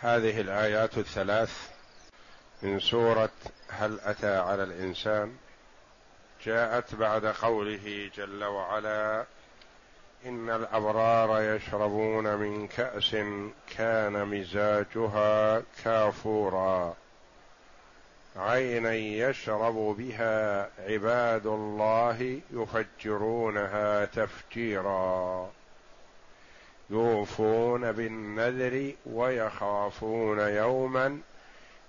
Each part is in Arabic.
هذه الآيات الثلاث من سورة هل أتى على الإنسان؟ جاءت بعد قوله جل وعلا إن الأبرار يشربون من كأس كان مزاجها كافورا. عينا يشرب بها عباد الله يفجرونها تفجيرا. يوفون بالنذر ويخافون يوما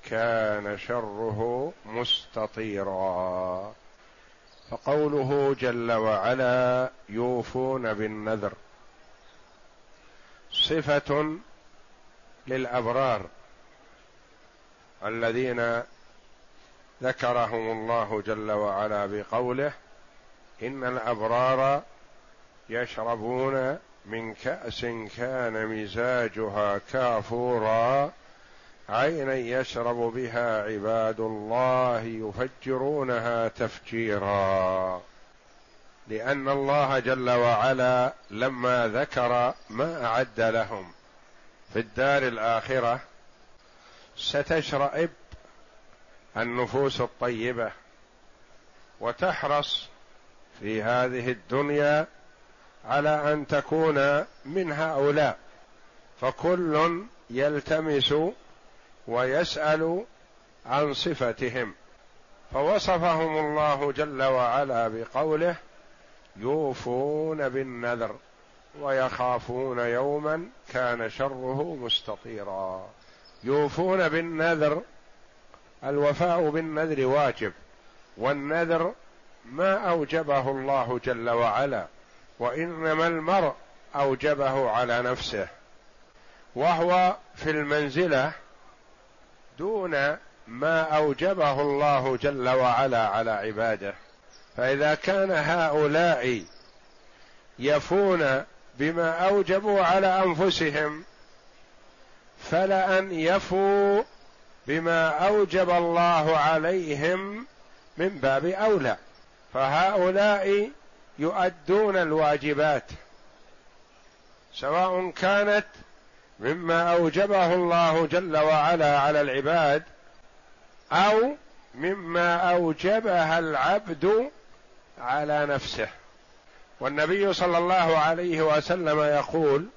كان شره مستطيرا. فقوله جل وعلا يوفون بالنذر صفة للأبرار الذين ذكرهم الله جل وعلا بقوله إن الأبرار يشربون من كأس كان مزاجها كافورا عينا يشرب بها عباد الله يفجرونها تفجيرا. لأن الله جل وعلا لما ذكر ما أعد لهم في الدار الآخرة ستشرئب النفوس الطيبة وتحرص في هذه الدنيا على أن تكون من هؤلاء. فكل يلتمس ويسأل عن صفتهم. فوصفهم الله جل وعلا بقوله يوفون بالنذر ويخافون يوما كان شره مستطيرا. يوفون بالنذر الوفاء بالنذر واجب والنذر ما أوجبه الله جل وعلا. وإنما المرء أوجبه على نفسه وهو في المنزلة دون ما أوجبه الله جل وعلا على عباده. فإذا كان هؤلاء يفون بما أوجبوا على أنفسهم فلان يفوا بما أوجب الله عليهم من باب أولى. فهؤلاء يؤدون الواجبات سواء كانت مما أوجبه الله جل وعلا على العباد أو مما أوجبها العبد على نفسه. والنبي صلى الله عليه وسلم يقول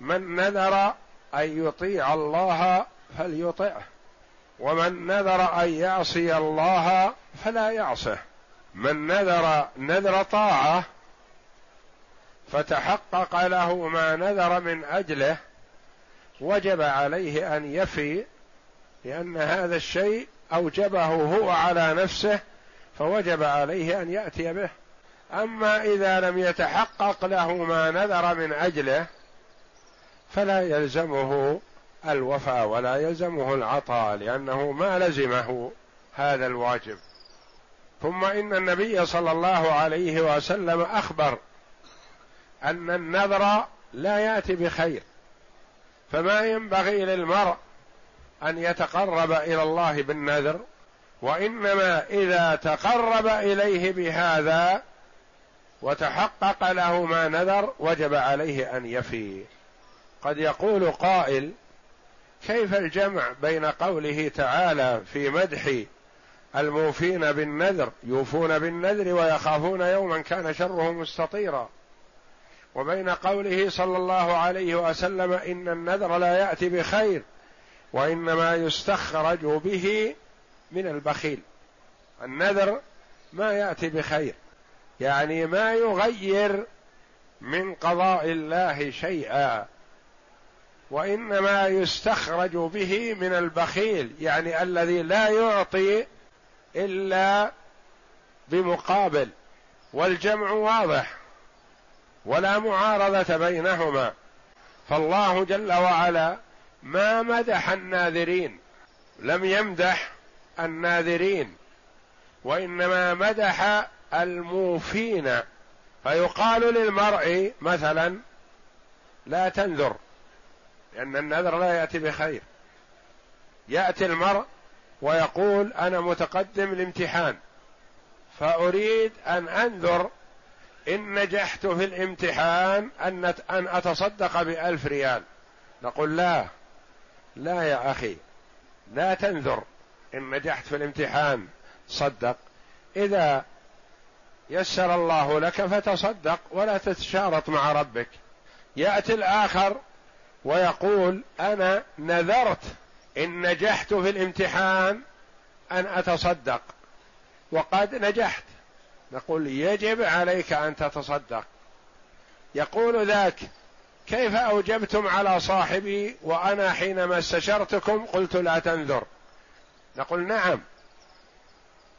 من نذر أن يطيع الله فليطعه ومن نذر أن يعصي الله فلا يعصه. من نذر نذر طاعة فتحقق له ما نذر من أجله وجب عليه أن يفي لأن هذا الشيء أوجبه هو على نفسه فوجب عليه أن يأتي به. أما إذا لم يتحقق له ما نذر من أجله فلا يلزمه الوفاء ولا يلزمه العطاء لأنه ما لزمه هذا الواجب. ثم إن النبي صلى الله عليه وسلم أخبر أن النذر لا يأتي بخير فما ينبغي للمرء أن يتقرب إلى الله بالنذر وإنما إذا تقرب إليه بهذا وتحقق له ما نذر وجب عليه أن يفي. قد يقول قائل كيف الجمع بين قوله تعالى في مدح الموفين بالنذر يوفون بالنذر ويخافون يوما كان شره مستطيرا. وبين قوله صلى الله عليه وسلم إن النذر لا يأتي بخير وإنما يستخرج به من البخيل. النذر ما يأتي بخير يعني ما يغير من قضاء الله شيئا وإنما يستخرج به من البخيل يعني الذي لا يعطي إلا بمقابل والجمع واضح ولا معارضة بينهما. فالله جل وعلا ما مدح الناذرين لم يمدح الناذرين وإنما مدح الموفين. فيقال للمرء مثلا لا تنذر لأن النذر لا يأتي بخير. يأتي المرء ويقول أنا متقدم الامتحان فأريد أن أنذر إن نجحت في الامتحان أن أن أتصدق بألف ريال. نقول لا لا يا أخي لا تنذر إن نجحت في الامتحان صدق. إذا يسر الله لك فتصدق ولا تتشارط مع ربك. يأتي الآخر ويقول أنا نذرت إن نجحت في الامتحان أن أتصدق. وقد نجحت. نقول يجب عليك أن تتصدق. يقول ذاك كيف أوجبتم على صاحبي وأنا حينما استشرتكم قلت لا تنذر. نقول نعم.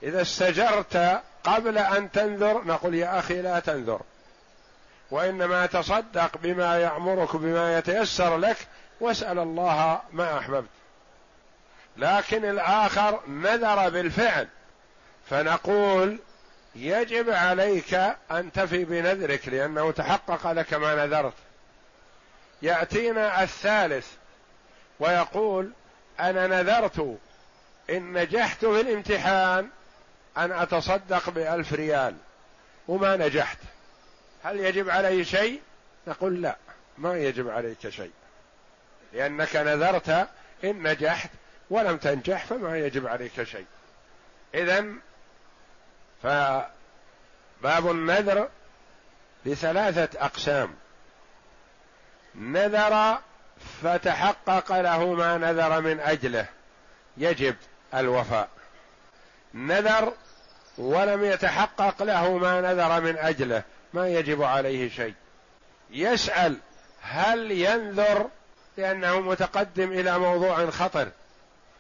إذا استجرت قبل أن تنذر نقول يا أخي لا تنذر. وإنما تصدق بما يأمرك بما يتيسر لك واسأل الله ما أحببت. لكن الآخر نذر بالفعل. فنقول يجب عليك أن تفي بنذرك لأنه تحقق لك ما نذرت. يأتينا الثالث ويقول أنا نذرت إن نجحت في الامتحان أن أتصدق بألف ريال. وما نجحت. هل يجب علي شيء؟ نقول لا ما يجب عليك شيء. لأنك نذرت إن نجحت ولم تنجح فما يجب عليك شيء. إذا فباب النذر لثلاثة أقسام. نذر فتحقق له ما نذر من أجله. يجب الوفاء. نذر ولم يتحقق له ما نذر من أجله. ما يجب عليه شيء. يسأل هل ينذر؟ لأنه متقدم إلى موضوع خطر.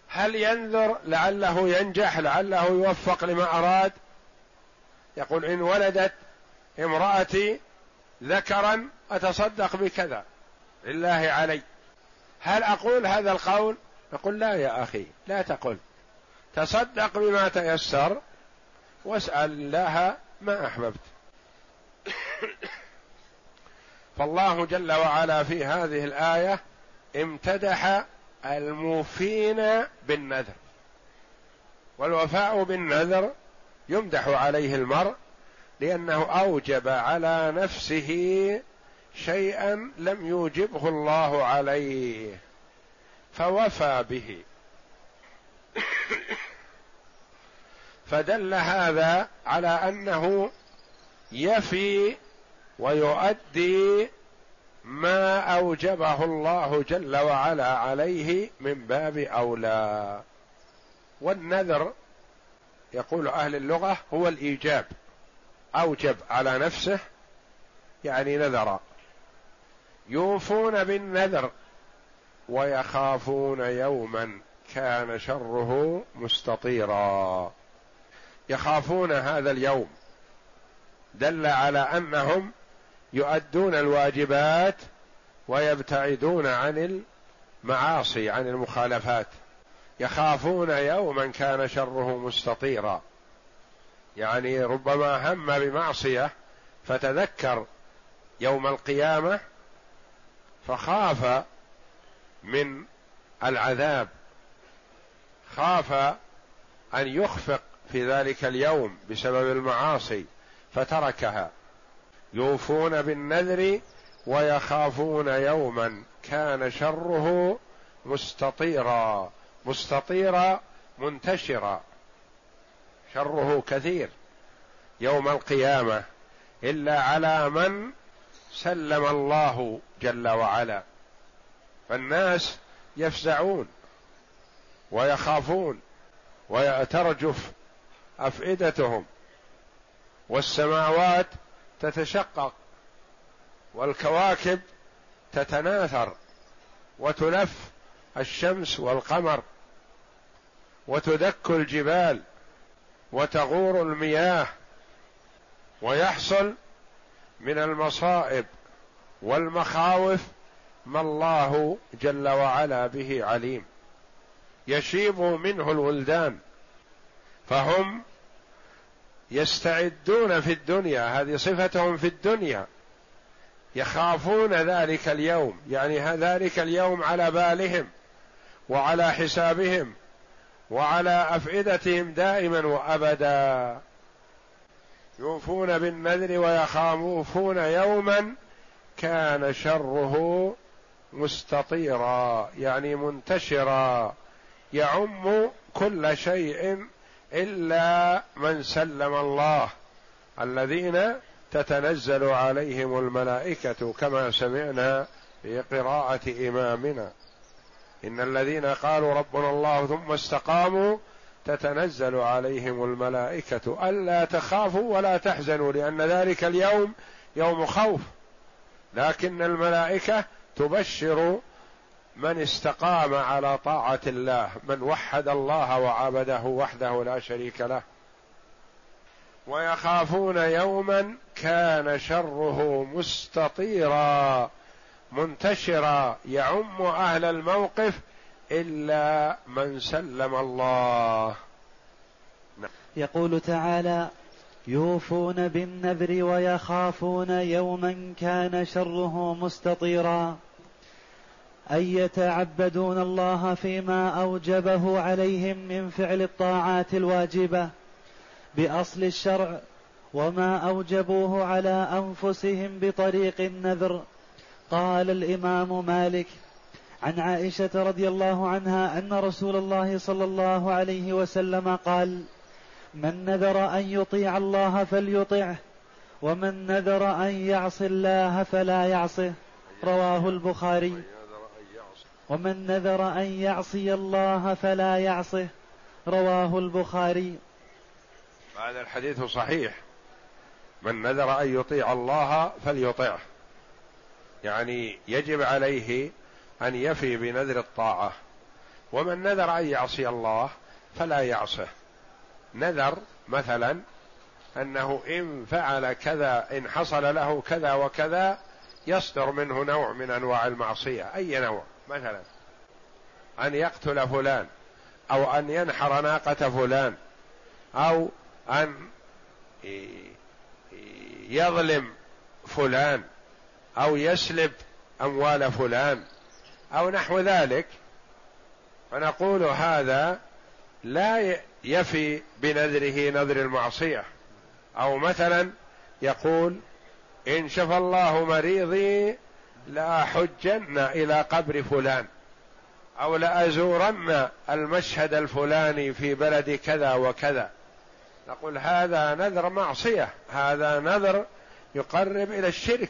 هل ينذر لعله ينجح لعله يوفق لما أراد؟ يقول إن ولدت امرأتي ذكرا أتصدق بكذا. لله علي. هل أقول هذا القول؟ نقول لا يا أخي لا تقل. تصدق بما تيسر واسأل الله ما أحببت. فالله جل وعلا في هذه الآية امتدح الموفين بالنذر. والوفاء بالنذر يمدح عليه المرء لأنه أوجب على نفسه شيئا لم يوجبه الله عليه فوفى به. فدل هذا على أنه يفي ويؤدي ما أوجبه الله جل وعلا عليه من باب أولى. والنذر يقول أهل اللغة هو الإيجاب. أوجب على نفسه يعني نذر. يوفون بالنذر ويخافون يوما كان شره مستطيرا. يخافون هذا اليوم. دل على أنهم يؤدون الواجبات ويبتعدون عن المعاصي عن المخالفات. يخافون يوما كان شره مستطيرا. يعني ربما هم بمعصية فتذكر يوم القيامة فخاف من العذاب. خاف أن يخفق في ذلك اليوم بسبب المعاصي فتركها. يوفون بالنذر ويخافون يوما كان شره مستطيرا مستطيرا منتشرا. شره كثير يوم القيامة إلا على من سلم الله جل وعلا. فالناس يفزعون ويخافون وترجف أفئدتهم. والسماوات تتشقق والكواكب تتناثر وتلف الشمس والقمر وتدك الجبال وتغور المياه ويحصل من المصائب والمخاوف ما الله جل وعلا به عليم. يشيب منه الولدان فهم يستعدون في الدنيا هذه صفتهم في الدنيا. يخافون ذلك اليوم يعني ذلك اليوم على بالهم وعلى حسابهم وعلى أفئدتهم دائما وأبدا. يوفون بالنذر ويخافون يوما كان شره مستطيرا يعني منتشرا يعم كل شيء إلا من سلم الله. الذين تتنزل عليهم الملائكة كما سمعنا في قراءة إمامنا. إن الذين قالوا ربنا الله ثم استقاموا تتنزل عليهم الملائكة ألا تخافوا ولا تحزنوا لأن ذلك اليوم يوم خوف. لكن الملائكة تبشر من استقام على طاعة الله من وحد الله وعبده وحده لا شريك له ويخافون يوما كان شره مستطيرا منتشرا يعم أهل الموقف إلا من سلم الله. يقول تعالى يوفون بالنذر ويخافون يوما كان شره مستطيرا أي يتعبدون الله فيما أوجبه عليهم من فعل الطاعات الواجبة بأصل الشرع وما أوجبوه على أنفسهم بطريق النذر. قال الإمام مالك عن عائشة رضي الله عنها أن رسول الله صلى الله عليه وسلم قال من نذر أن يطيع الله فليطعه ومن نذر أن يعصي الله فلا يعصه. رواه البخاري. ومن نذر أن يعصي الله فلا يعصه. رواه البخاري. هذا الحديث صحيح. من نذر أن يطيع الله فليطعه. يعني يجب عليه أن يفي بنذر الطاعة. ومن نذر أن يعصي الله فلا يعصه. نذر مثلا أنه إن فعل كذا إن حصل له كذا وكذا يصدر منه نوع من أنواع المعصية أي نوع. مثلا أن يقتل فلان أو أن ينحر ناقة فلان أو أن يظلم فلان أو يسلب أموال فلان أو نحو ذلك. فنقول هذا لا يفي بنذره نذر المعصية. أو مثلا يقول إن شفى الله مريضي لأحجن إلى قبر فلان أو لازورن المشهد الفلاني في بلد كذا وكذا. نقول هذا نذر معصية هذا نذر يقرب إلى الشرك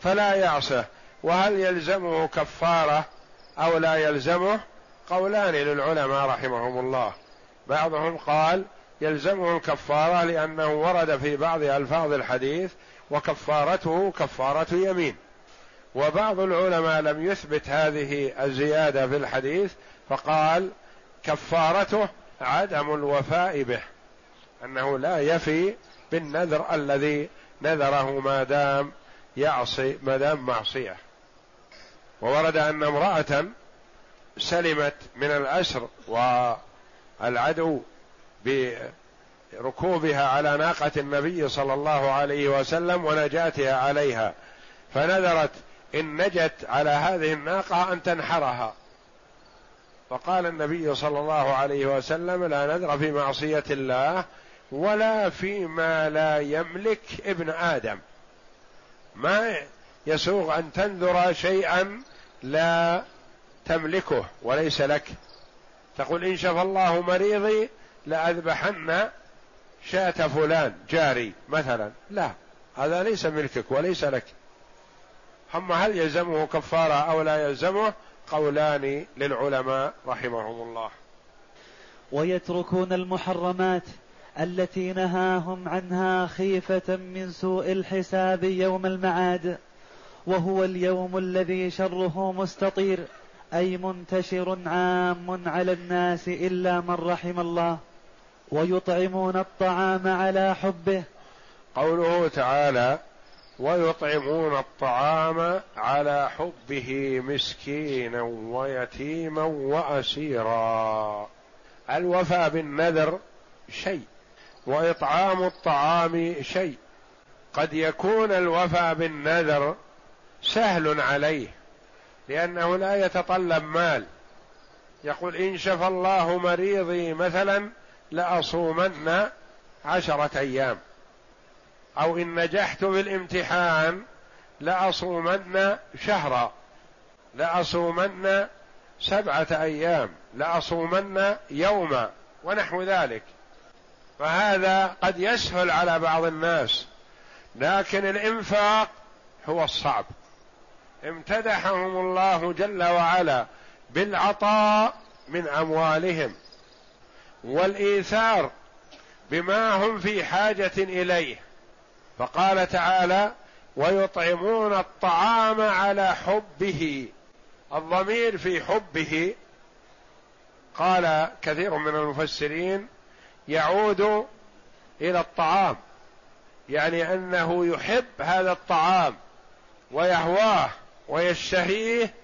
فلا يعصه. وهل يلزمه كفارة أو لا يلزمه؟ قولان للعلماء رحمهم الله. بعضهم قال يلزمه الكفارة لأنه ورد في بعض ألفاظ الحديث وكفارته كفارة يمين. وبعض العلماء لم يثبت هذه الزيادة في الحديث فقال كفارته عدم الوفاء به أنه لا يفي بالنذر الذي نذره ما دام يعصي ما دام معصية. وورد أن امرأة سلمت من الاسر والعدو بركوبها على ناقة النبي صلى الله عليه وسلم ونجاتها عليها فنذرت إن نجت على هذه الناقة أن تنحرها. فقال النبي صلى الله عليه وسلم لا نذر في معصية الله ولا فيما لا يملك ابن آدم. ما يسوغ أن تنذر شيئا لا تملكه وليس لك. تقول إن شفى الله مريضي لأذبحن شاة فلان جاري مثلا. لا هذا ليس ملكك وليس لك. أما هل يلزمه كفارة أو لا يلزمه؟ قولان للعلماء رحمهم الله. ويتركون المحرمات التي نهاهم عنها خيفة من سوء الحساب يوم المعاد وهو اليوم الذي شره مستطير أي منتشر عام على الناس إلا من رحم الله ويطعمون الطعام على حبه. قوله تعالى ويطعمون الطعام على حبه مسكينا ويتيما وأسيرا. الوفاء بالنذر شيء وإطعام الطعام شيء. قد يكون الوفاء بالنذر سهل عليه لأنه لا يتطلب مال. يقول إن شفى الله مريضي مثلا لأصومن عشرة أيام. أو إن نجحت بالامتحان لأصومن شهرا لأصومن سبعة أيام لأصومن يوما ونحو ذلك. فهذا قد يسهل على بعض الناس لكن الإنفاق هو الصعب. امتدحهم الله جل وعلا بالعطاء من أموالهم والإيثار بما هم في حاجة إليه. فقال تعالى ويطعمون الطعام على حبه. الضمير في حبه قال كثير من المفسرين يعود إلى الطعام يعني أنه يحب هذا الطعام ويهواه ويشتهيه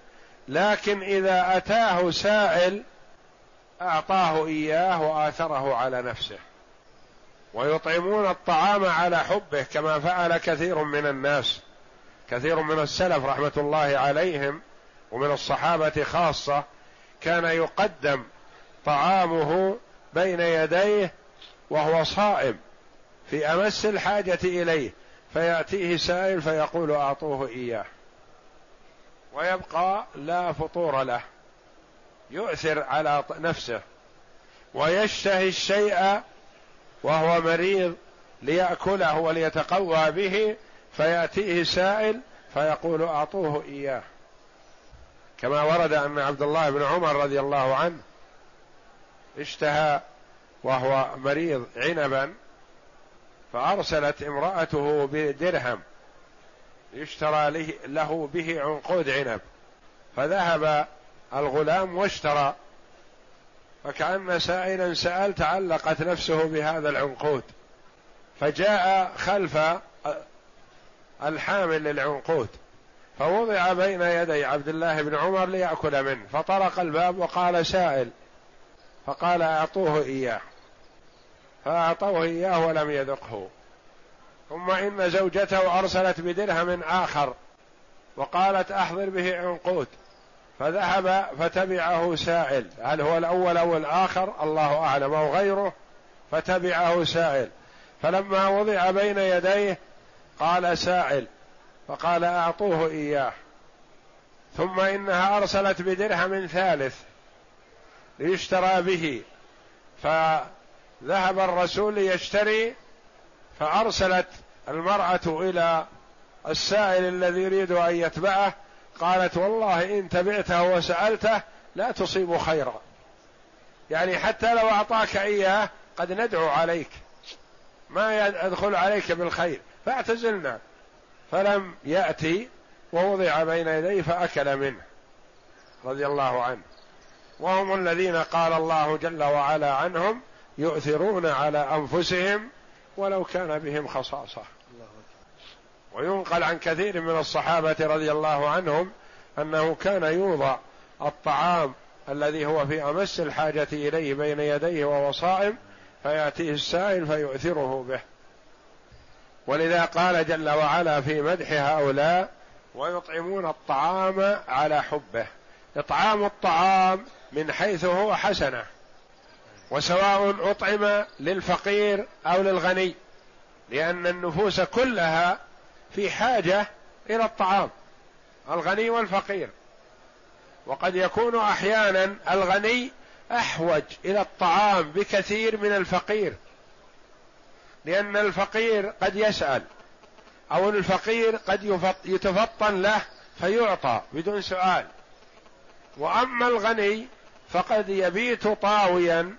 لكن إذا أتاه سائل أعطاه إياه وآثره على نفسه. ويطعمون الطعام على حبه كما فعل كثير من الناس. كثير من السلف رحمة الله عليهم ومن الصحابة خاصة كان يقدم طعامه بين يديه وهو صائم في أمس الحاجة إليه فيأتيه سائل فيقول أعطوه إياه. ويبقى لا فطور له يؤثر على نفسه ويشتهي الشيء وهو مريض ليأكله وليتقوى به فيأتيه سائل فيقول أعطوه إياه. كما ورد أن عبد الله بن عمر رضي الله عنه اشتهى وهو مريض عنبا فأرسلت امرأته بدرهم يشترى له به عنقود عنب فذهب الغلام واشترى فكأن سائلا سأل تعلقت نفسه بهذا العنقود. فجاء خلف الحامل للعنقود. فوضع بين يدي عبد الله بن عمر ليأكل منه. فطرق الباب وقال سائل. فقال أعطوه إياه. فأعطوه إياه ولم يذقه. ثم إن زوجته أرسلت بدرهم آخر. وقالت أحضر به عنقود. فذهب فتبعه سائل. هل هو الأول أو الآخر؟ الله أعلم. أو غيره؟ فتبعه سائل. فلما وضع بين يديه قال سائل فقال أعطوه إياه. ثم إنها أرسلت بدرهم ثالث ليشترى به. فذهب الرسول ليشتري فأرسلت المرأة إلى السائل الذي يريد أن يتبعه قالت والله إن تبعته وسألته لا تصيب خيرا. يعني حتى لو أعطاك إياه قد ندعو عليك. ما يدخل عليك بالخير. فاعتزلنا. فلم يأتي ووضع بين يديه فأكل منه. رضي الله عنه. وهم الذين قال الله جل وعلا عنهم يؤثرون على أنفسهم ولو كان بهم خصاصة. وينقل عن كثير من الصحابة رضي الله عنهم أنه كان يوضع الطعام الذي هو في أمس الحاجة إليه بين يديه وهو صائم فيأتيه السائل فيؤثره به. ولذا قال جل وعلا في مدح هؤلاء ويطعمون الطعام على حبه. إطعام الطعام من حيث هو حسنة وسواء أطعم للفقير أو للغني لأن النفوس كلها في حاجة إلى الطعام الغني والفقير. وقد يكون أحيانا الغني أحوج إلى الطعام بكثير من الفقير لأن الفقير قد يسأل أو الفقير قد يتفطن له فيعطى بدون سؤال. وأما الغني فقد يبيت طاويا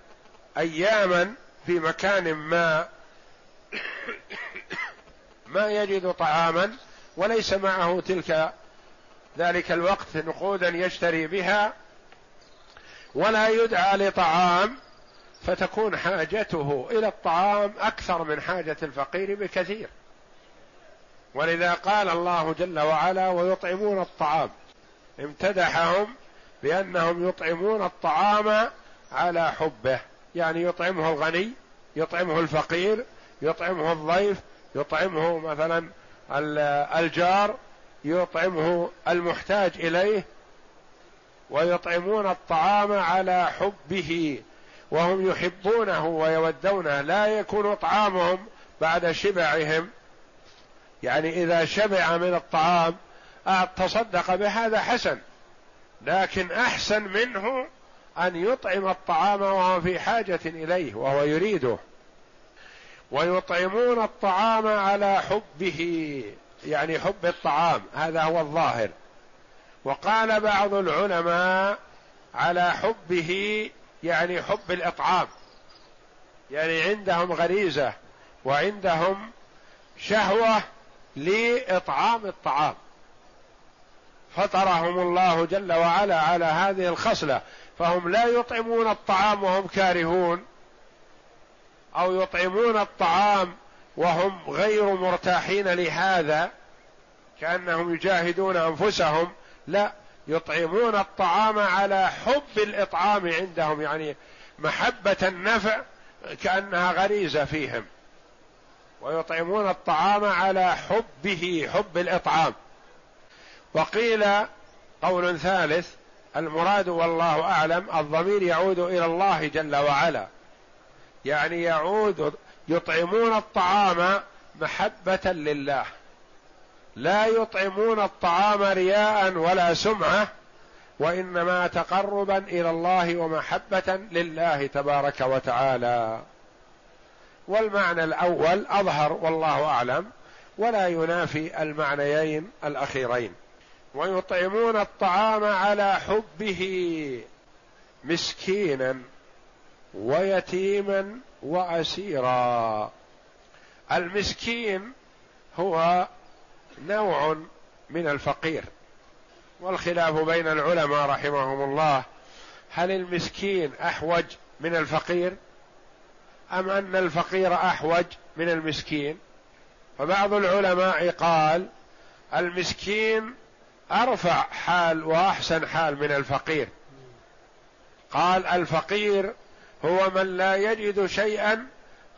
اياما في مكان ما. ما يجد طعاما وليس معه تلك ذلك الوقت نقودا يشتري بها ولا يدعى لطعام فتكون حاجته إلى الطعام أكثر من حاجة الفقير بكثير. ولذا قال الله جل وعلا ويطعمون الطعام امتدحهم بأنهم يطعمون الطعام على حبه يعني يطعمه الغني يطعمه الفقير يطعمه الضيف يطعمه مثلا الجار يطعمه المحتاج إليه ويطعمون الطعام على حبه وهم يحبونه ويودونه. لا يكون طعامهم بعد شبعهم. يعني إذا شبع من الطعام تصدق بهذا حسن. لكن أحسن منه أن يطعم الطعام وهو في حاجة إليه وهو يريده. ويطعمون الطعام على حبه يعني حب الطعام هذا هو الظاهر. وقال بعض العلماء على حبه يعني حب الإطعام. يعني عندهم غريزة وعندهم شهوة لإطعام الطعام. فطرهم الله جل وعلا على هذه الخصلة فهم لا يطعمون الطعام وهم كارهون. أو يطعمون الطعام وهم غير مرتاحين لهذا كأنهم يجاهدون أنفسهم لا يطعمون الطعام على حب الإطعام عندهم يعني محبة النفع كأنها غريزة فيهم. ويطعمون الطعام على حبه حب الإطعام. وقيل قول ثالث المراد والله أعلم الضمير يعود إلى الله جل وعلا. يعني يعود يطعمون الطعام محبة لله. لا يطعمون الطعام رياء ولا سمعة وإنما تقربا إلى الله ومحبة لله تبارك وتعالى. والمعنى الأول أظهر والله أعلم ولا ينافي المعنيين الأخيرين. ويطعمون الطعام على حبه مسكينا. ويتيما وأسيرا. المسكين هو نوع من الفقير. والخلاف بين العلماء رحمهم الله هل المسكين أحوج من الفقير؟ أم أن الفقير أحوج من المسكين؟ فبعض العلماء قال المسكين أرفع حال وأحسن حال من الفقير. قال الفقير هو من لا يجد شيئا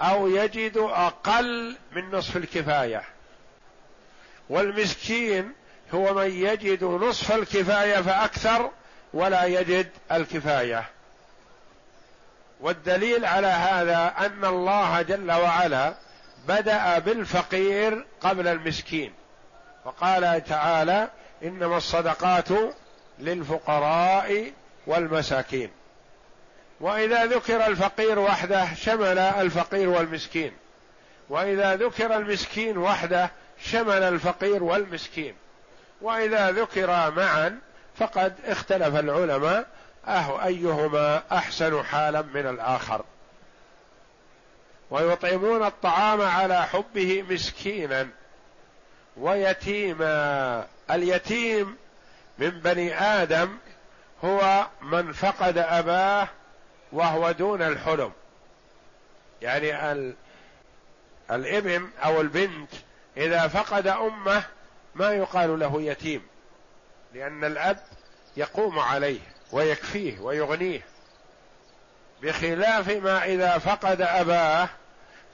أو يجد أقل من نصف الكفاية. والمسكين هو من يجد نصف الكفاية فأكثر ولا يجد الكفاية. والدليل على هذا أن الله جل وعلا بدأ بالفقير قبل المسكين. وقال تعالى إنما الصدقات للفقراء والمساكين. وإذا ذكر الفقير وحده شمل الفقير والمسكين. وإذا ذكر المسكين وحده شمل الفقير والمسكين. وإذا ذكر معا فقد اختلف العلماء أه أيهما أحسن حالا من الآخر. ويطعمون الطعام على حبه مسكينا. ويتيما اليتيم من بني آدم هو من فقد أباه وهو دون الحلم. يعني ال... الإبن أو البنت إذا فقد أمه ما يقال له يتيم لأن الأب يقوم عليه ويكفيه ويغنيه. بخلاف ما إذا فقد أباه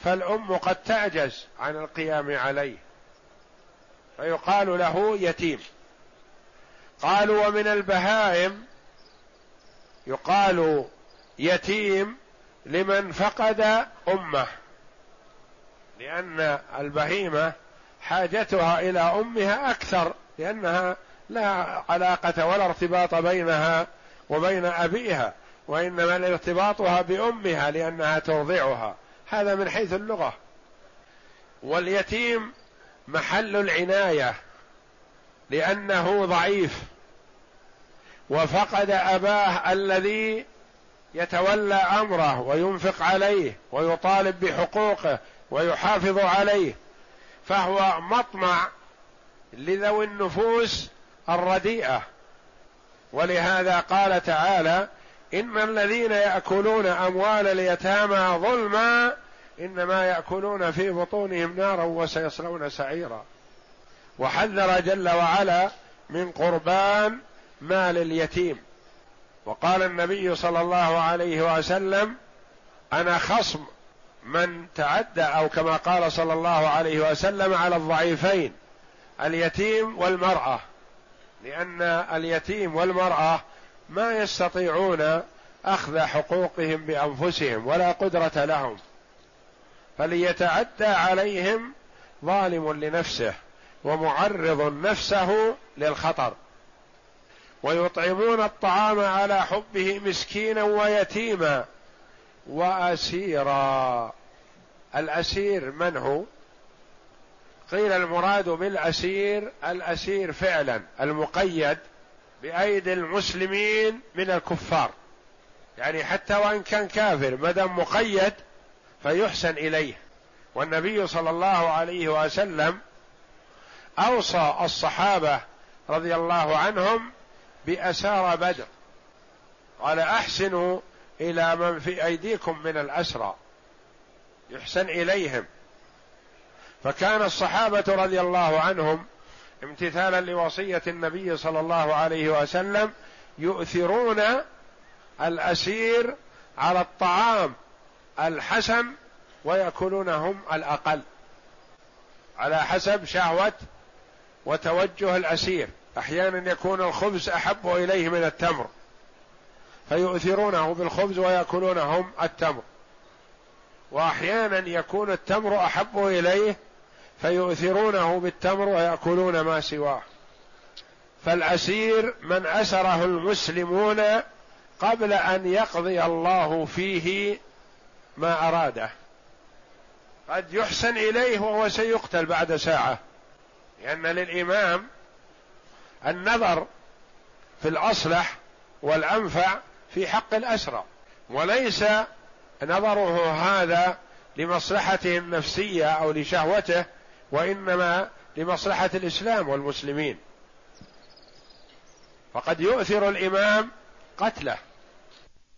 فالأم قد تعجز عن القيام عليه. فيقال له يتيم. قالوا ومن البهائم يقال يتيم لمن فقد أمه لأن البهيمة حاجتها إلى أمها أكثر لأنها لا علاقة ولا ارتباط بينها وبين أبيها وإنما ارتباطها بأمها لأنها ترضعها. هذا من حيث اللغة. واليتيم محل العناية لأنه ضعيف وفقد أباه الذي يتولى أمره وينفق عليه ويطالب بحقوقه ويحافظ عليه فهو مطمع لذوي النفوس الرديئة. ولهذا قال تعالى إن الذين يأكلون أموال اليتامى ظلما إنما يأكلون في بطونهم نارا وسيصلون سعيرا. وحذر جل وعلا من قربان مال اليتيم. وقال النبي صلى الله عليه وسلم أنا خصم من تعدى أو كما قال صلى الله عليه وسلم على الضعيفين اليتيم والمرأة. لأن اليتيم والمرأة ما يستطيعون أخذ حقوقهم بأنفسهم ولا قدرة لهم. فليتعدى عليهم ظالم لنفسه ومعرض نفسه للخطر. ويطعمون الطعام على حبه مسكينا ويتيما وأسيرا. الأسير من هو؟ قيل المراد بالأسير الأسير فعلا المقيد بأيدي المسلمين من الكفار. يعني حتى وإن كان كافر ما دام مقيد فيحسن إليه. والنبي صلى الله عليه وسلم أوصى الصحابة رضي الله عنهم باسار بدر. قال أحسنوا إلى من في أيديكم من الأسرى. يحسن إليهم. فكان الصحابة رضي الله عنهم امتثالا لوصية النبي صلى الله عليه وسلم يؤثرون الأسير على الطعام الحسن ويأكلون هم الأقل. على حسب شهوة وتوجه الأسير. أحيانا يكون الخبز أحب إليه من التمر فيؤثرونه بالخبز ويأكلون هم التمر. وأحيانا يكون التمر أحب إليه فيؤثرونه بالتمر ويأكلون ما سواه. فالأسير من أسره المسلمون قبل أن يقضي الله فيه ما أراده. قد يحسن إليه وهو سيقتل بعد ساعة لأن للإمام النظر في الأصلح والأنفع في حق الأسرى وليس نظره هذا لمصلحته النفسية أو لشهوته وإنما لمصلحة الإسلام والمسلمين. فقد يؤثر الإمام قتله.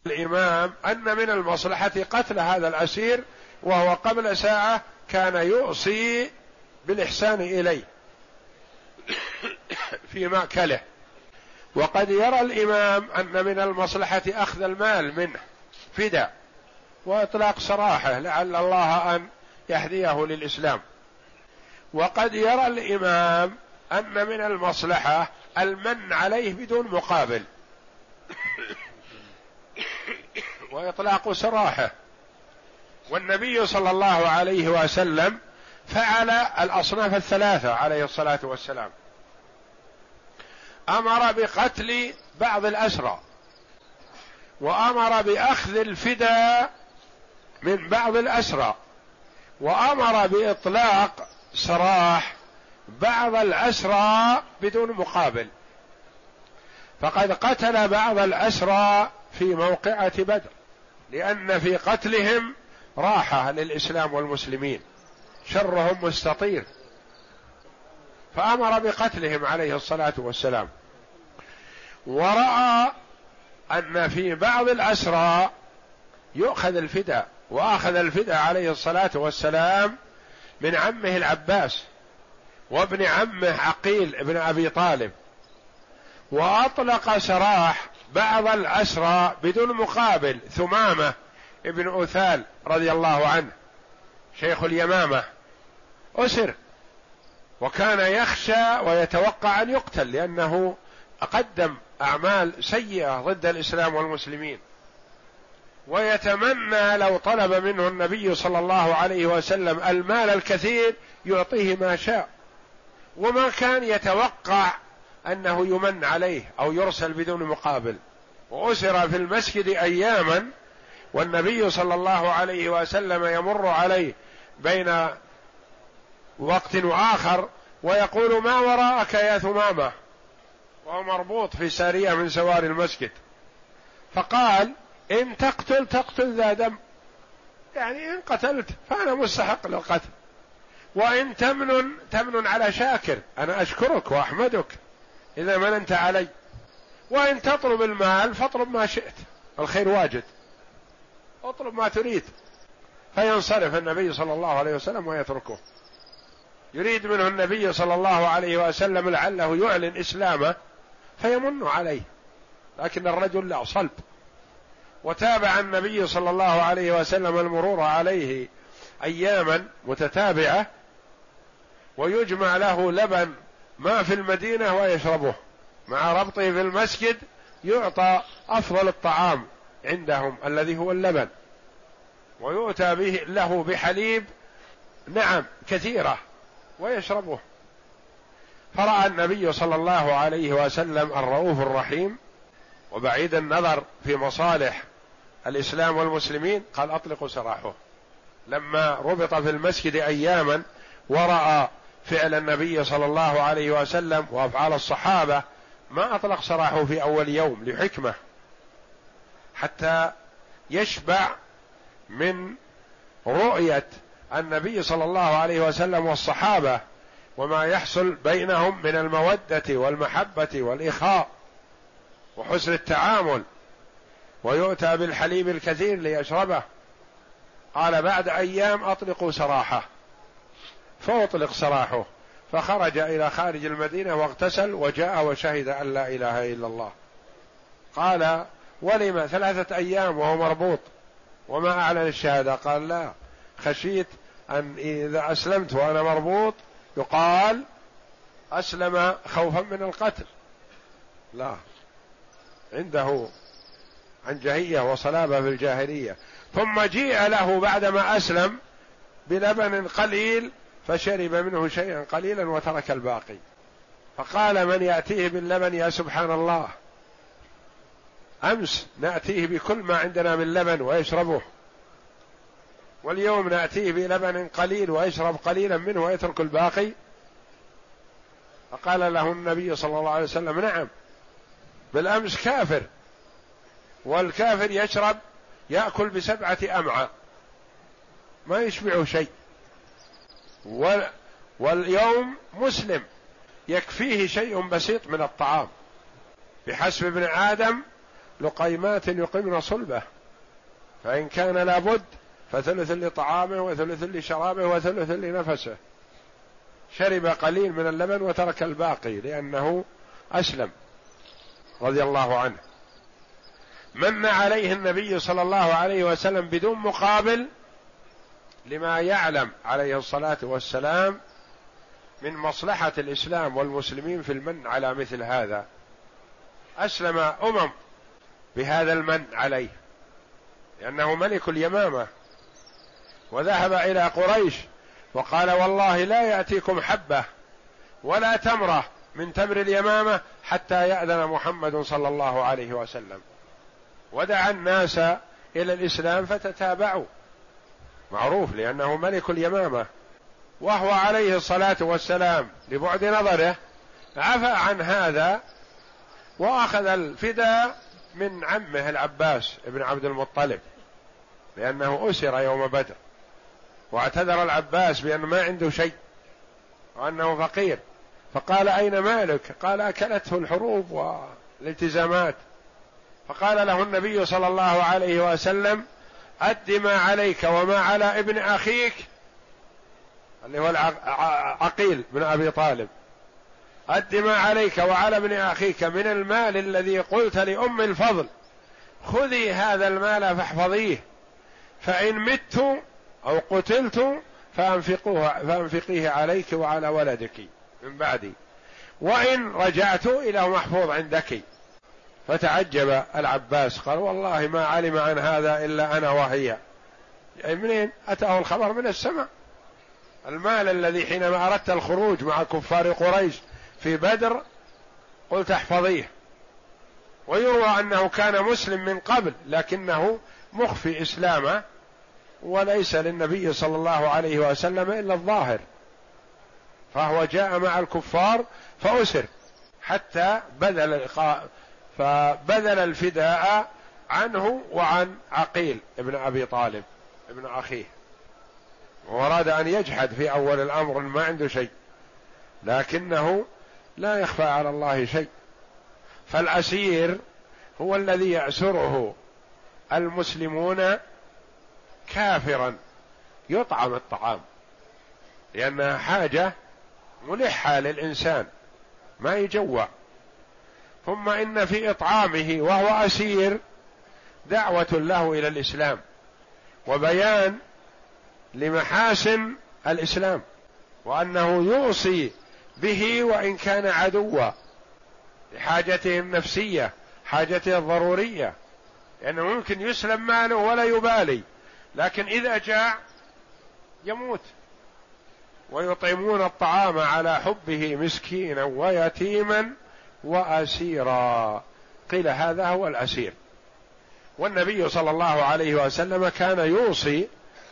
الإمام أن من المصلحة قتل هذا الأسير وهو قبل ساعة كان يوصي بالإحسان إليه. في مأكله. وقد يرى الإمام أن من المصلحة أخذ المال منه فداء وإطلاق سراحه لعل الله أن يهديه للإسلام. وقد يرى الإمام أن من المصلحة المن عليه بدون مقابل. وإطلاق سراحه والنبي صلى الله عليه وسلم فعل الأصناف الثلاثة عليه الصلاة والسلام. أمر بقتل بعض الأسرى وأمر بأخذ الفداء من بعض الأسرى وأمر بإطلاق سراح بعض الأسرى بدون مقابل. فقد قتل بعض الأسرى في موقعة بدر لأن في قتلهم راحة للإسلام والمسلمين. شرهم مستطير. فأمر بقتلهم عليه الصلاة والسلام. ورأى أن في بعض الأسرى يؤخذ الفداء وأخذ الفداء عليه الصلاة والسلام من عمه العباس وابن عمه عقيل ابن أبي طالب. وأطلق سراح بعض الأسرى بدون مقابل ثمامة ابن أثال رضي الله عنه شيخ اليمامة. أسر وكان يخشى ويتوقع أن يقتل لأنه قدم أعمال سيئة ضد الإسلام والمسلمين. ويتمنى لو طلب منه النبي صلى الله عليه وسلم المال الكثير يعطيه ما شاء. وما كان يتوقع أنه يمن عليه أو يرسل بدون مقابل. وأسر في المسجد أياما والنبي صلى الله عليه وسلم يمر عليه بين وقت واخر ويقول ما وراءك يا ثمامة؟ وهو مربوط في سارية من سوار المسجد. فقال إن تقتل تقتل ذا دم. يعني إن قتلت فأنا مستحق للقتل. وإن تمن تمن على شاكر أنا أشكرك وأحمدك. إذا مننت علي. وإن تطلب المال فاطلب ما شئت. الخير واجد. اطلب ما تريد. فينصرف النبي صلى الله عليه وسلم ويتركه. يريد منه النبي صلى الله عليه وسلم لعله يعلن إسلامه فيمن عليه. لكن الرجل لا صلب. وتابع النبي صلى الله عليه وسلم المرور عليه اياما متتابعة ويجمع له لبن ما في المدينة ويشربه. مع ربطه في المسجد يعطى أفضل الطعام عندهم الذي هو اللبن. ويؤتى به له بحليب نعم كثيرة. ويشربه. فرأى النبي صلى الله عليه وسلم الرؤوف الرحيم وبعيد النظر في مصالح الإسلام والمسلمين قال اطلقوا سراحه. لما ربط في المسجد اياما ورأى فعل النبي صلى الله عليه وسلم وأفعال الصحابة ما أطلق سراحه في أول يوم لحكمة حتى يشبع من رؤية النبي صلى الله عليه وسلم والصحابة وما يحصل بينهم من المودة والمحبة والإخاء وحسن التعامل. ويؤتى بالحليب الكثير ليشربه. قال بعد أيام اطلقوا سراحه. فأطلق سراحه. فخرج إلى خارج المدينة واغتسل وجاء وشهد أن لا إله إلا الله. قال ولم ثلاثة أيام وهو مربوط. وما أعلن الشهادة؟ قال لا. خشيت أن إذا أسلمت وأنا مربوط يقال أسلم خوفا من القتل. لا. عنده عنجهية وصلابة في الجاهلية. ثم جيء له بعدما أسلم بلبن قليل فشرب منه شيئا قليلا وترك الباقي. فقال من يأتيه باللبن يا سبحان الله؟ أمس نأتيه بكل ما عندنا من لبن ويشربه. واليوم ناتيه بلبن قليل ويشرب قليلا منه ويترك الباقي. فقال له النبي صلى الله عليه وسلم نعم بالأمس كافر والكافر يشرب يأكل بسبعة أمعاء ما يشبعه شيء. واليوم مسلم يكفيه شيء بسيط من الطعام بحسب ابن آدم لقيمات يقمن صلبه فإن كان لابد فثلث لطعامه وثلث لشرابه وثلث لنفسه. شرب قليل من اللبن وترك الباقي لأنه أسلم رضي الله عنه. من عليه النبي صلى الله عليه وسلم بدون مقابل لما يعلم عليه الصلاة والسلام من مصلحة الإسلام والمسلمين في المن على مثل هذا. أسلم أمم بهذا المن عليه. لأنه ملك اليمامة. وذهب إلى قريش وقال والله لا يأتيكم حبة ولا تمرة من تمر اليمامة حتى يأذن محمد صلى الله عليه وسلم. ودعا الناس إلى الإسلام فتتابعوا. معروف لأنه ملك اليمامة. وهو عليه الصلاة والسلام لبعد نظره عفى عن هذا وأخذ الفداء من عمه العباس بن عبد المطلب لأنه أسر يوم بدر. واعتذر العباس بأنه ما عنده شيء وأنه فقير. فقال أين مالك؟ قال أكلته الحروب والالتزامات. فقال له النبي صلى الله عليه وسلم أد ما عليك وما على ابن أخيك. اللي هو عقيل بن أبي طالب. أد ما عليك وعلى ابن أخيك من المال الذي قلت لأم الفضل. خذي هذا المال فاحفظيه. فإن مت أو قتلت فأنفقوه فأنفقيه عليك وعلى ولدك من بعدي. وإن رجعت إلى محفوظ عندك. فتعجب العباس قال والله ما علم عن هذا إلا أنا وهي. يعني منين؟ أتاه الخبر من السماء. المال الذي حينما أردت الخروج مع كفار قريش في بدر قلت احفظيه. ويروى أنه كان مسلم من قبل لكنه مخفي إسلامه. وليس للنبي صلى الله عليه وسلم إلا الظاهر. فهو جاء مع الكفار فأسر حتى بذل فبذل الفداء عنه وعن عقيل ابن أبي طالب ابن أخيه. وأراد أن يجحد في أول الأمر ما عنده شيء. لكنه لا يخفى على الله شيء. فالأسير هو الذي يأسره المسلمون كافرا يطعم الطعام لأنها حاجة ملحة للإنسان ما يجوع. ثم إن في إطعامه وهو أسير دعوة له إلى الإسلام وبيان لمحاسن الإسلام وأنه يوصي به وإن كان عدوا لحاجته النفسية حاجته الضرورية لأنه ممكن يسلم ماله ولا يبالي. لكن إذا جاع يموت. ويطعمون الطعام على حبه مسكينا ويتيما وأسيرا. قيل هذا هو الأسير. والنبي صلى الله عليه وسلم كان يوصي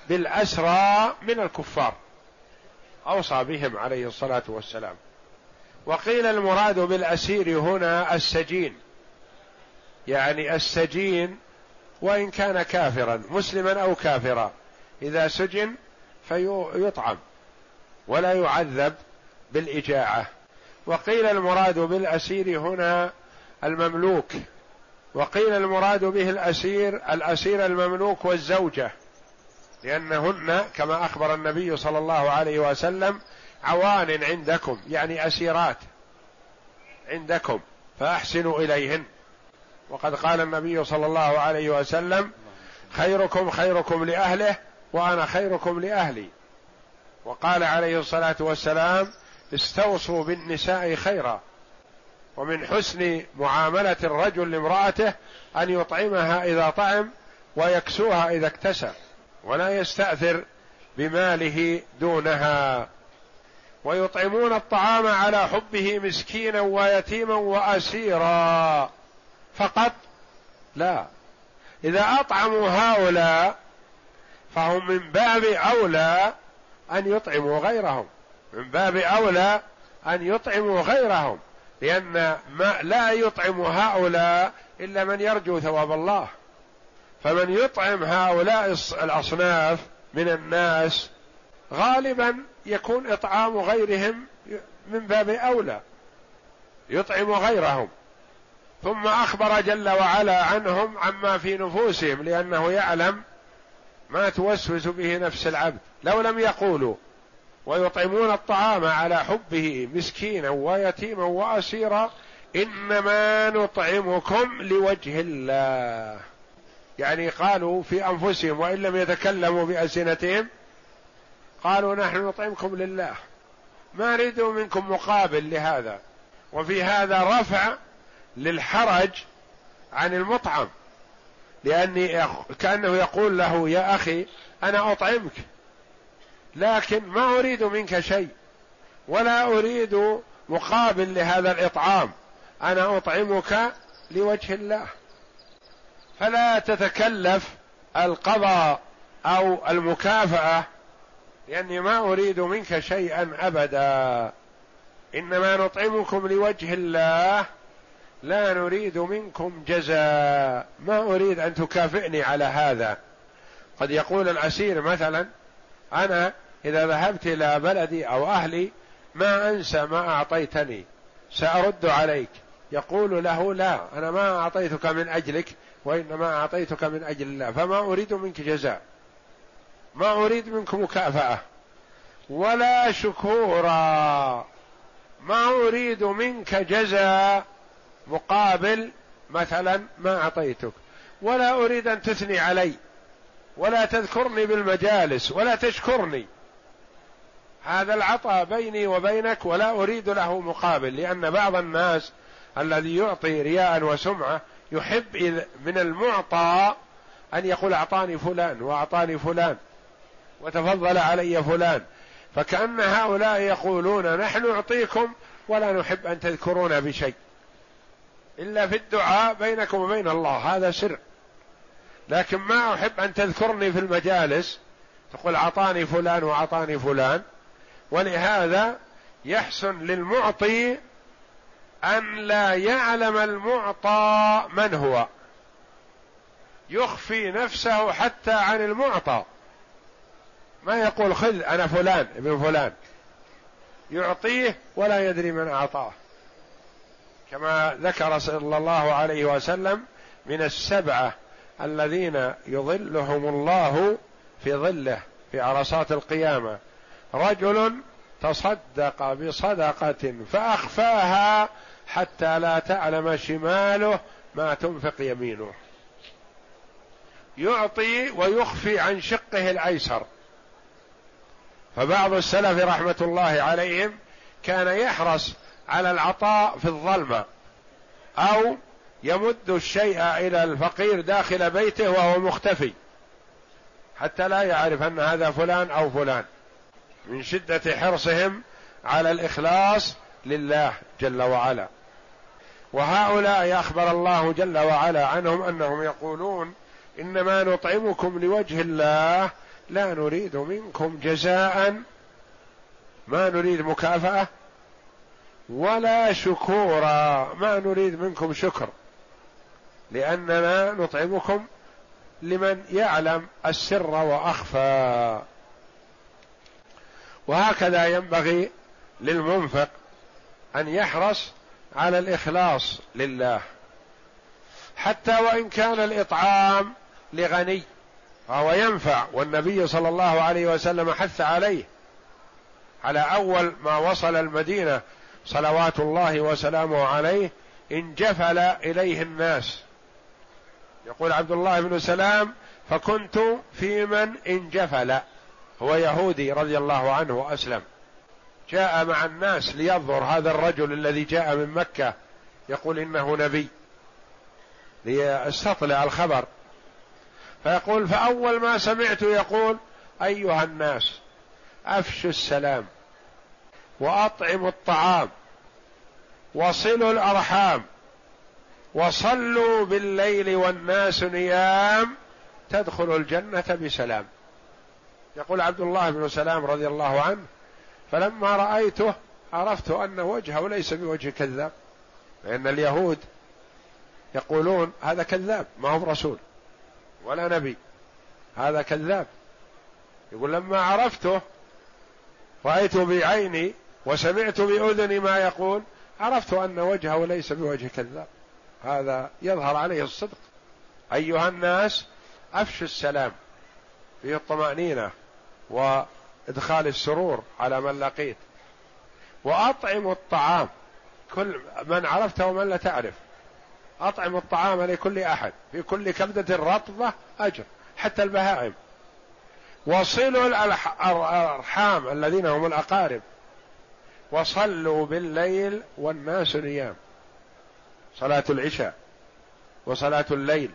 بالأسرى من الكفار. أوصى بهم عليه الصلاة والسلام. وقيل المراد بالأسير هنا السجين. يعني السجين وإن كان كافرا مسلما أو كافرا إذا سجن فيطعم ولا يعذب بالإجاعة. وقيل المراد بالأسير هنا المملوك. وقيل المراد به الأسير الأسير المملوك والزوجة لأنهن كما أخبر النبي صلى الله عليه وسلم عوان عندكم يعني أسيرات عندكم فأحسنوا إليهن. وقد قال النبي صلى الله عليه وسلم خيركم خيركم لأهله وأنا خيركم لأهلي. وقال عليه الصلاة والسلام استوصوا بالنساء خيرا. ومن حسن معاملة الرجل لامرأته أن يطعمها إذا طعم ويكسوها إذا اكتسى ولا يستأثر بماله دونها. ويطعمون الطعام على حبه مسكينا ويتيما وأسيرا. فقط لا. إذا أطعموا هؤلاء فهم من باب أولى أن يطعموا غيرهم. من باب أولى أن يطعموا غيرهم. لأن ما لا يطعم هؤلاء إلا من يرجو ثواب الله. فمن يطعم هؤلاء الأصناف من الناس غالبا يكون إطعام غيرهم من باب أولى. يطعم غيرهم. ثم أخبر جل وعلا عنهم عما في نفوسهم لأنه يعلم ما توسوس به نفس العبد. لو لم يقولوا ويطعمون الطعام على حبه مسكينا ويتيما وأسيرا إنما نطعمكم لوجه الله. يعني قالوا في أنفسهم وإن لم يتكلموا بألسنتهم قالوا نحن نطعمكم لله. ما نريد منكم مقابل لهذا. وفي هذا رفع للحرج عن المطعم. لأني كأنه يقول له يا أخي أنا أطعمك لكن ما أريد منك شيء ولا أريد مقابل لهذا الإطعام. أنا أطعمك لوجه الله. فلا تتكلف القضاء أو المكافأة لأني ما أريد منك شيئا أبدا. إنما نطعمكم لوجه الله لا نريد منكم جزاء. ما أريد أن تكافئني على هذا. قد يقول العسير مثلا أنا إذا ذهبت إلى بلدي أو أهلي ما أنسى ما أعطيتني. سأرد عليك. يقول له لا أنا ما أعطيتك من أجلك وإنما أعطيتك من أجل الله. فما أريد منك جزاء. ما أريد منك مكافأة. ولا شكورا. ما أريد منك جزاء. مقابل مثلا ما أعطيتك. ولا أريد أن تثني علي. ولا تذكرني بالمجالس. ولا تشكرني. هذا العطاء بيني وبينك ولا أريد له مقابل. لأن بعض الناس الذي يعطي رياء وسمعة يحب من المعطى أن يقول أعطاني فلان وأعطاني فلان وتفضل علي فلان. فكأن هؤلاء يقولون نحن نعطيكم ولا نحب أن تذكرونا بشيء. إلا في الدعاء بينكم وبين الله. هذا سر. لكن ما أحب أن تذكرني في المجالس. تقول أعطاني فلان وأعطاني فلان. ولهذا يحسن للمعطي أن لا يعلم المعطى من هو. يخفي نفسه حتى عن المعطى. ما يقول خذ أنا فلان ابن فلان. يعطيه ولا يدري من أعطاه. كما ذكر صلى الله عليه وسلم من السبعة الذين يظلهم الله في ظله في عرصات القيامة. رجل تصدق بصدقة فأخفاها حتى لا تعلم شماله ما تنفق يمينه. يعطي ويخفي عن شقه الأيسر. فبعض السلف رحمة الله عليهم كان يحرص على العطاء في الظلمة أو يمد الشيء إلى الفقير داخل بيته وهو مختفي حتى لا يعرف أن هذا فلان أو فلان من شدة حرصهم على الإخلاص لله جل وعلا. وهؤلاء أخبر الله جل وعلا عنهم أنهم يقولون إنما نطعمكم لوجه الله لا نريد منكم جزاء ما نريد مكافأة ولا شكورا. ما نريد منكم شكر. لأننا نطعمكم لمن يعلم السر وأخفى. وهكذا ينبغي للمنفق أن يحرص على الإخلاص لله. حتى وإن كان الإطعام لغني فهو ينفع والنبي صلى الله عليه وسلم حث عليه. على أول ما وصل المدينة صلوات الله وسلامه عليه انجفل إليه الناس. يقول عبد الله بن سلام فكنت في من انجفل هو يهودي رضي الله عنه وأسلم. جاء مع الناس لينظر هذا الرجل الذي جاء من مكة يقول إنه نبي ليستطلع الخبر. فيقول فأول ما سمعت يقول أيها الناس أفشوا السلام. وأطعموا الطعام وصلوا الأرحام وصلوا بالليل والناس نيام تدخل الجنة بسلام. يقول عبد الله بن سلام رضي الله عنه فلما رأيته عرفت أن وجهه ليس بوجه كذاب لأن اليهود يقولون هذا كذاب ما هو رسول ولا نبي هذا كذاب. يقول لما عرفته رايت بعيني وسمعت باذني ما يقول عرفت أن وجهه ليس بوجه كذاب. هذا يظهر عليه الصدق. أيها الناس أفشوا السلام فيه الطمانينه وإدخال السرور على من لقيت. وأطعموا الطعام. كل من عرفته ومن لا تعرف. أطعموا الطعام لكل أحد. في كل كبدة رطبة أجر. حتى البهائم. وصلوا الأرحام الذين هم الأقارب. وصلوا بالليل والناس نيام. صلاة العشاء وصلاة الليل.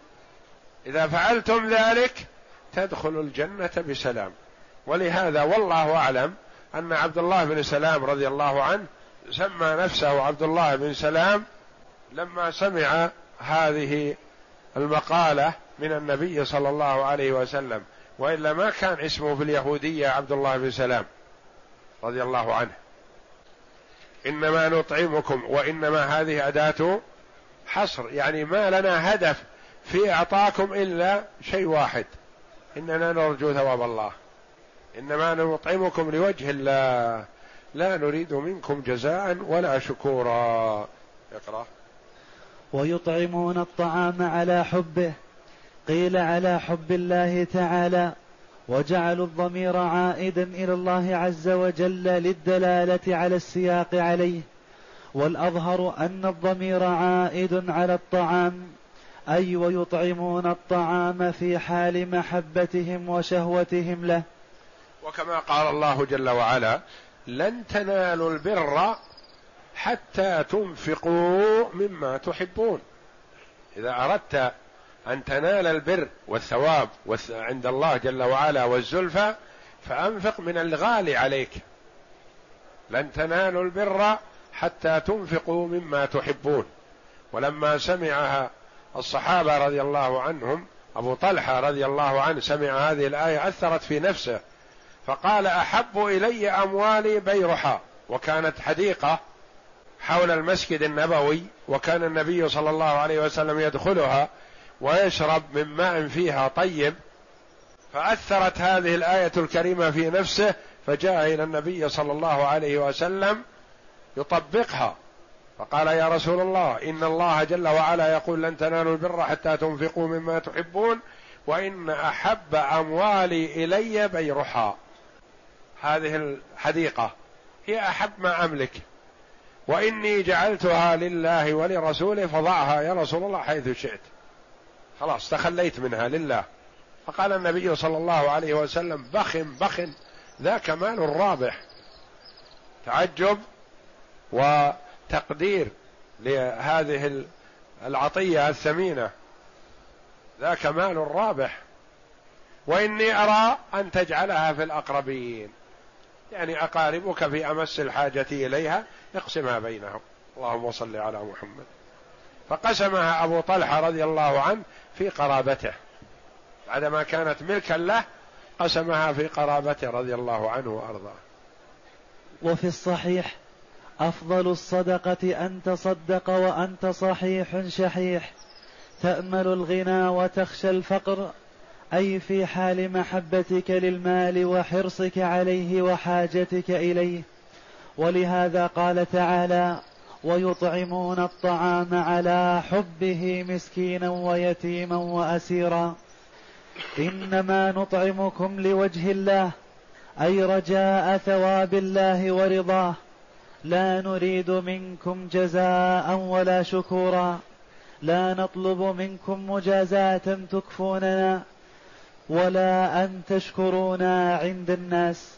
إذا فعلتم ذلك تدخلوا الجنة بسلام. ولهذا والله أعلم أن عبد الله بن سلام رضي الله عنه سمى نفسه عبد الله بن سلام لما سمع هذه المقالة من النبي صلى الله عليه وسلم. وإلا ما كان اسمه في اليهودية عبد الله بن سلام رضي الله عنه. إنما نطعمكم وإنما هذه أداة حصر. يعني ما لنا هدف في أعطاكم إلا شيء واحد إننا نرجو ثواب الله. إنما نطعمكم لوجه الله. لا نريد منكم جزاء ولا شكورا. اقرأ. ويطعمون الطعام على حبه. قيل على حب الله تعالى. وجعلوا الضمير عائدا إلى الله عز وجل للدلالة على السياق عليه. والأظهر أن الضمير عائد على الطعام أي ويطعمون الطعام في حال محبتهم وشهوتهم له. وكما قال الله جل وعلا لن تنالوا البر حتى تنفقوا مما تحبون. إذا أردت أن تنال البر والثواب عند الله جل وعلا والزلفى فأنفق من الغالي عليك. لن تنالوا البر حتى تنفقوا مما تحبون. ولما سمعها الصحابة رضي الله عنهم أبو طلحة رضي الله عنه سمع هذه الآية أثرت في نفسه. فقال أحب إلي أموالي بيرحا وكانت حديقة حول المسجد النبوي وكان النبي صلى الله عليه وسلم يدخلها ويشرب من ماء فيها طيب فأثرت هذه الآية الكريمة في نفسه فجاء إلى النبي صلى الله عليه وسلم يطبقها. فقال يا رسول الله إن الله جل وعلا يقول لن تنالوا البر حتى تنفقوا مما تحبون وإن أحب أموالي إلي بيرحا. هذه الحديقة هي أحب ما أملك. وإني جعلتها لله ولرسوله فضعها يا رسول الله حيث شئت. خلاص تخليت منها لله. فقال النبي صلى الله عليه وسلم بخ بخ ذاك مال رابح. تعجب وتقدير لهذه العطية الثمينة. ذاك مال رابح وإني أرى أن تجعلها في الأقربين. يعني أقاربك في أمس الحاجة إليها اقسمها بينهم. اللهم صل على محمد. فقسمها أبو طلحة رضي الله عنه في قرابته. بعدما كانت ملكا له قسمها في قرابته رضي الله عنه وأرضاه. وفي الصحيح أفضل الصدقة أن تصدق وأنت صحيح شحيح. تأمل الغنى وتخشى الفقر أي في حال محبتك للمال وحرصك عليه وحاجتك إليه. ولهذا قال تعالى ويطعمون الطعام على حبه مسكينا ويتيما وأسيرا. إنما نطعمكم لوجه الله أي رجاء ثواب الله ورضاه. لا نريد منكم جزاء ولا شكورا. لا نطلب منكم مجازاة تكفوننا ولا أن تشكرونا عند الناس.